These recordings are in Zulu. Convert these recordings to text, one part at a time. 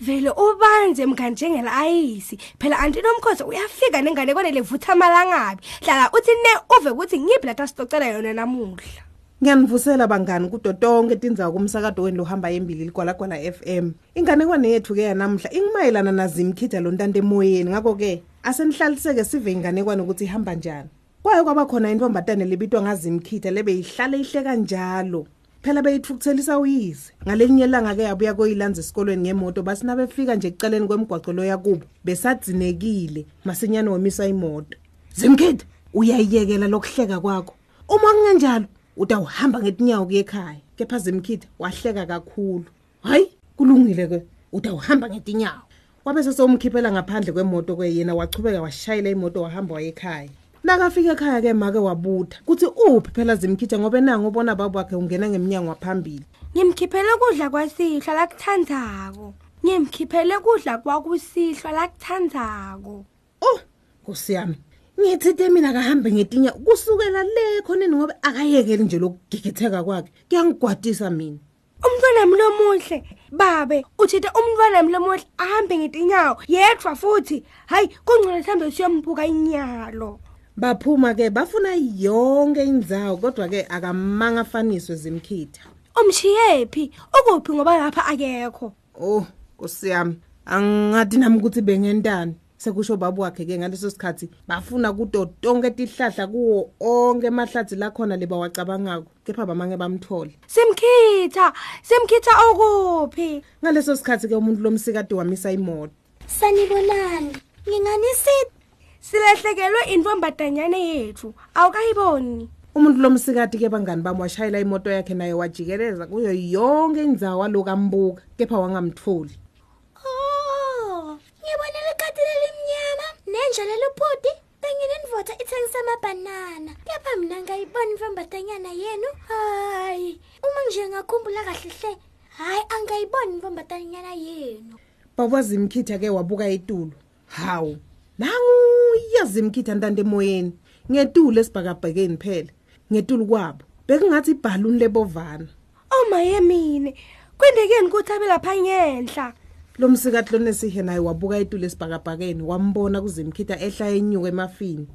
vele ubanze mkanjengela ayisi phela anti nomkhosi uyafika nengane kone levutha malangabi hlala uthi ne uve ukuthi ngiphi la tasicocela yona namuhla Ngiyanivusela bangani kudo tonke tindzawo kumsakado wenu lohamba embili ligwalagwala FM. Inganekwane yethu ke yanamhla ingimayelana nazimkhitha lo ntante emoyeni ngakho ke asenihlaliseke sive inganekwane ukuthi ihamba njani. Kwaye kwaba khona intombatane libitwa ngazimkhitha lebe ihlale ihle kanjalo. Phela beyithukuthelisa uyise. Ngalenye ilanga ke yabuya koyilanza esikolweni ngemoto basina befika nje ekucaleni kwemigwaqo lo yakubo besadzinekile masinyane wemisa imoto. Zimkhitha uyayiyekela lokuhleka kwakho. Uma kungenjalo utawuhamba ngetinyawo kuye ekhaya kepha zimkhitha wahleka kakhulu hayi kulungile ke utawuhamba ngetinyawo wabe sesomkhiphela ngaphandle kwemoto ke yena wachubeka washayela imoto wahamba waye ekhaya nakafika ekhaya ke make wabutha. Kuthi uphi phela zimkhitha ngoba nangu ubona baba wakhe ungena ngeminyango waphambili? Ngimkhiphele kudla kwasihlwa lakuthandzako ngimkhiphele kudla kwakusihlwa lakuthandzako oh kusiyami ngithithe mina kahambe ngetinya kusukela le khoneni ngoba akayekeli nje lokugigitheka kwakhe. Kuyangigwadisa mina. Umntwana mlomuhle babe uthithe umntwana mlomuhle ahambe ngetinyawo yedwa futhi. Hayi kungcono sihambe siyombuka inyalo. Baphuma ke bafuna yonke indzawo kodwa ke akamanga afaniswe zimkhitha. Umshiyephi ukuphi ngoba lapha akekho? Oh kusiyami angadi nami ukuthi bengentani. Sekusho babu wakhe ke ngaleso sikhathi bafuna kudo tonke tihlahla kuwo onke emahlathi la khona lebawacabangako kepha bamange bamthole simkhitha simkhitha okuphi ngaleso sikhathi ke umuntu lomsikade wamisa imoto. Sanibonani nginganisithi silahlekelwe intombatanyane yethu. Awukayiboni. Umuntu lomsikade ke bangani bami washayela imoto yakhe naye wajikeleza kuyo yonke indzawo alokambuka kepha wangamtholi. Oh ngibonile ikati lelimnyama nenja leliphudi kanye nendvodza ithengisa amabhanana. Kepha mina ngayibona imvambatanyana yenu. Hayi uma nje ngakhumbula kahle hle hayi angayiboni imvambatanyana yenu. Babazimkhitha ke wabuka etulo hawu nanguya zimkhitha ntante emoyeni. Ngetulo esibhakabhekeni phela. Ngetulo kwabo. Bekungathi ibhaluni lebovana. Omaye mine kwendekeni ukuthi abe lapha ngenhla. Lo msikati lonesihe naye wabuka etulo esibhakabhakeni wambona kuzimkhitha ehla enyuka emafini.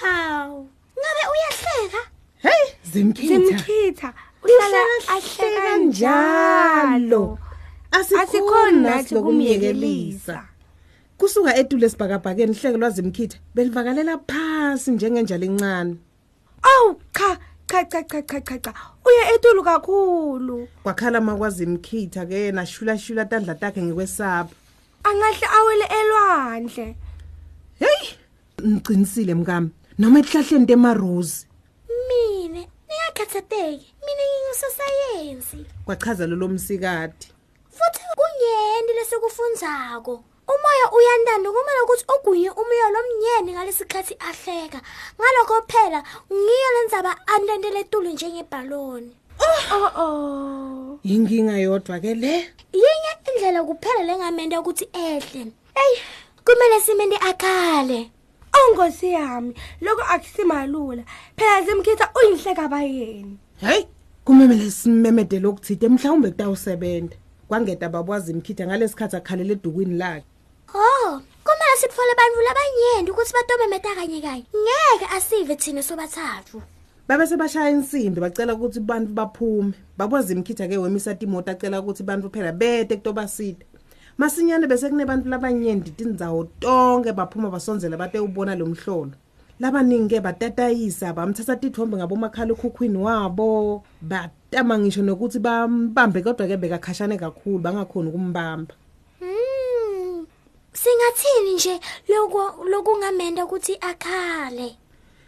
Hawu ngabe uyahleka? Hey zimkhitha. Simkhitha uhlala Uhlala ahleka ahleka njalo. Asikhoni nathi lokumyekelisa kusuka etulo esibhakabhakeni hleke lwazimkhitha belivakalela phasi njengenjalo encane. Awu cha cha cha cha cha cha cha. Uye etulu kakhulu. Kwakhala makwazimkhitha ke yena shula shula tandla takhe ngikwesaba angahle awele elwandle. Hey ngiqinisile mkami noma ehlahleni temarozi mine ningakhathateki mina ngingusosayensi. Kwachaza lo msikati. Futhi kunyeni lesikufundzako umoya uyantanda kumele ukuthi ogunye umoya lomnyeni ngalesikhathi ahleka. Ngalokho phela ngiyo lendzaba antentele etulo njengebhaloni. Oh oh. Inkinga yodwa ke le. Yinye indlela kuphela lengamende ukuthi ehle. Eyi. Kumele simende akhale. Ongosi yami lokho akusimalula. Phela zimkhitha uyinhleka bayeni hey kumemele simemedele okuthide mhlawumbe kutawusebenza kwangeda babwazi imkhitha ngalesikhathi akhalele edukwini lakhe. Oh kumele sitfole bantfu labanyenti ukuthi batomemeta kanye kanye ngeke asive thina sobathathu. Babe sebashaya insimbi bacela ukuthi bantu baphume. Babwazi imkhitha ke wemisa timoto acela ukuthi bantu phela bete kutobasida masinyane bese kunebantu labanyenti tindzawo tonke baphuma basonzela bate ubona lo mhlolo. Labaningi ke batatayisa bamthatha tithombe ngabomakhala ekhukhwini wabo batama ngisho nokuthi bambambe kodwa ke bekakhashane kakhulu bangakhoni ukumbamba. Singathini nje lokho lokungamenda ukuthi akhale?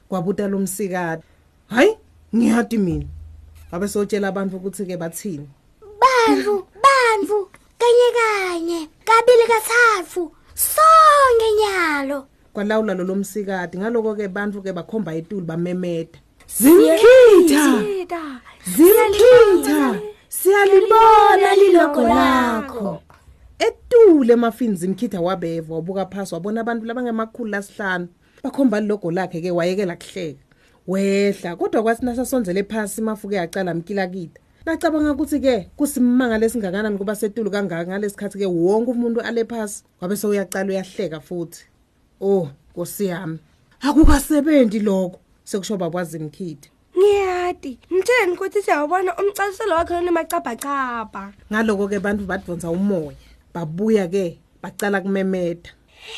kwabuta lo msikade hayi ngiyati mina. Babe sotshela abantu ukuthi ke bathini? Bantu, bantu, kanye kanye, kabili kathathu, sonke nyalo. kwalawula lo lomsikade ngaloko ke bantu ke bakhomba etulo bamemeda Zimkhitha. Zimkhitha siyalibona lilogo lakho. Etule emafini zimkhitha wabeva wabuka phasi wabona abantu labangemakhulu lasihlanu bakhomba lilogo lakhe ke wayekela kuhleka wehla kodwa kwathi nasasonzele phasi mafuke yacala mkila kita Nacabanga ukuthi ke kusimanga lesingakanani kuba setulu kangaka ngalesikhathi ke wonke umuntu ale phasi wabe sewuyaqala uyahleka futhi. Oh, nkosiyami. Akukasebenzi lokho. Sekusho babwazi imkhidi. ngiyati mtsheni ukuthi siyawubona umcasiselo wakhe nemacabhacabha Ngaloko ke bantu badvonsa umoya. Babuya ke bacala kumemeta.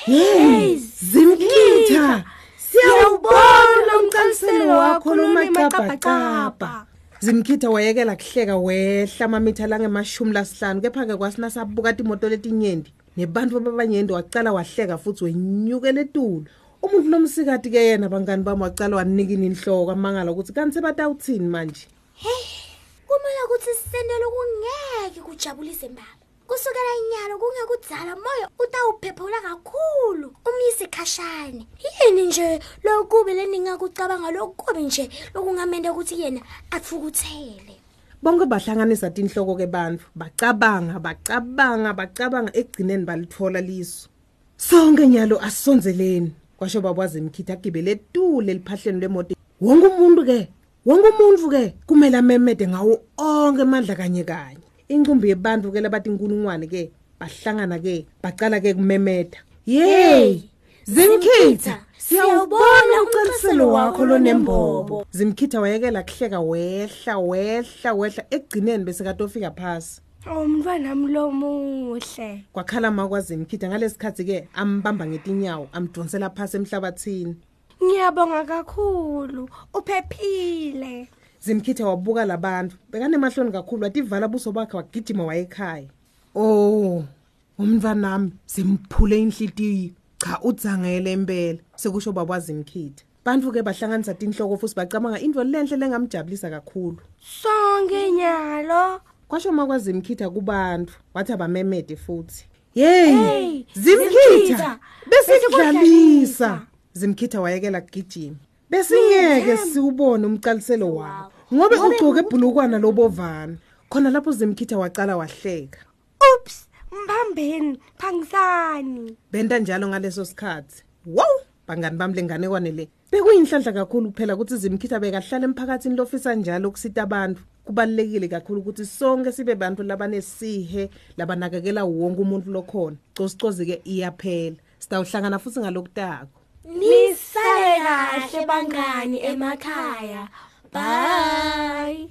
Hey, Zimkitha. Siyawubona umcaliselo wakho lomacabhacabha. Zimkhitha wayekela kuhleka wehla amamitha langemashumi lasihlanu kepha ke kwasina sabuka imoto letinyenti nebantu ababanyenti wacala wahleka futhi wenyukela etulu umuntu lomsikati ke yena bangani bami wacala wanikini inhloko amangala ukuthi kanti sebatawuthini manje kumele ukuthi sisendele kungeke kujabulise mbaba kusukela inyalo kungekudzala moya utawuphephula kakhulu. Umyise khashane yini nje lokubi leningakucabanga lokubi nje lokungamende ukuthi yena atfukuthele bonke bahlanganisa tinhloko ke bantu bacabanga bacabanga bacabanga. Ekugcineni balithola liso sonke nyalo asonzeleni. Kwasho babwazi imkhitha agibele etule eliphahleni lemoto wonke umuntu ke wonke umuntu ke kumele amemede ngawo onke amandla kanye kanye. Incumbi yebantu ke labathi inkulungwane ke bahlangana ke bacala ke kumemeda yey zimkhitha siyawubona umcaliselo wakho lonembobo zimkhitha wayekela kuhleka wehla wehla wehla ekugcineni bese katofika phasi. Oh mntwanami lomuhle kwakhala makwazimkhitha ngalesikhathi ke ambamba ngetinyawo amdonsela phasi emhlabathini. Ngiyabonga kakhulu uphephile. Zimkhitha wabuka labantu. Bekanemahloni kakhulu wativala buso bakhe wagijima wayekhaya. Oh umntwanami simphule inhlitiyo. Cha udzangele impela. Sekusho babwazimkhitha bantu ke bahlanganisa tinhloko futhi bacabanga into lenhle lengamjabulisa kakhulu. Sonke nyalo kwasho makwazimkhitha kubantu wathi abamemede futhi. Yeyi Hey, zimkhitha Zimkhitha, besikudlalisa. Besikudlalisa. zimkhitha wayekela kugijima. Besingeke siwubone umcaliselo wawo ngobe ugcoke ebhulukwana lobovana khona lapho zimkhitha wacala wahleka. Ups mbambeni phangisani benta njalo ngaleso sikhathi. Wow bangani bami lenganekwane le. Bekuyinhlanhla kakhulu kuphela ukuthi zimkhitha bekahlala emphakathini lofisa njalo ukusita abantu. Kubalulekile kakhulu ukuthi sonke sibe bantu labanesihe labanakekela wonke umuntu lokhona. Cosicozi ke iyaphela. Sitawuhlangana futhi ngalokutako. Nisale kahle bangani emakhaya. Bye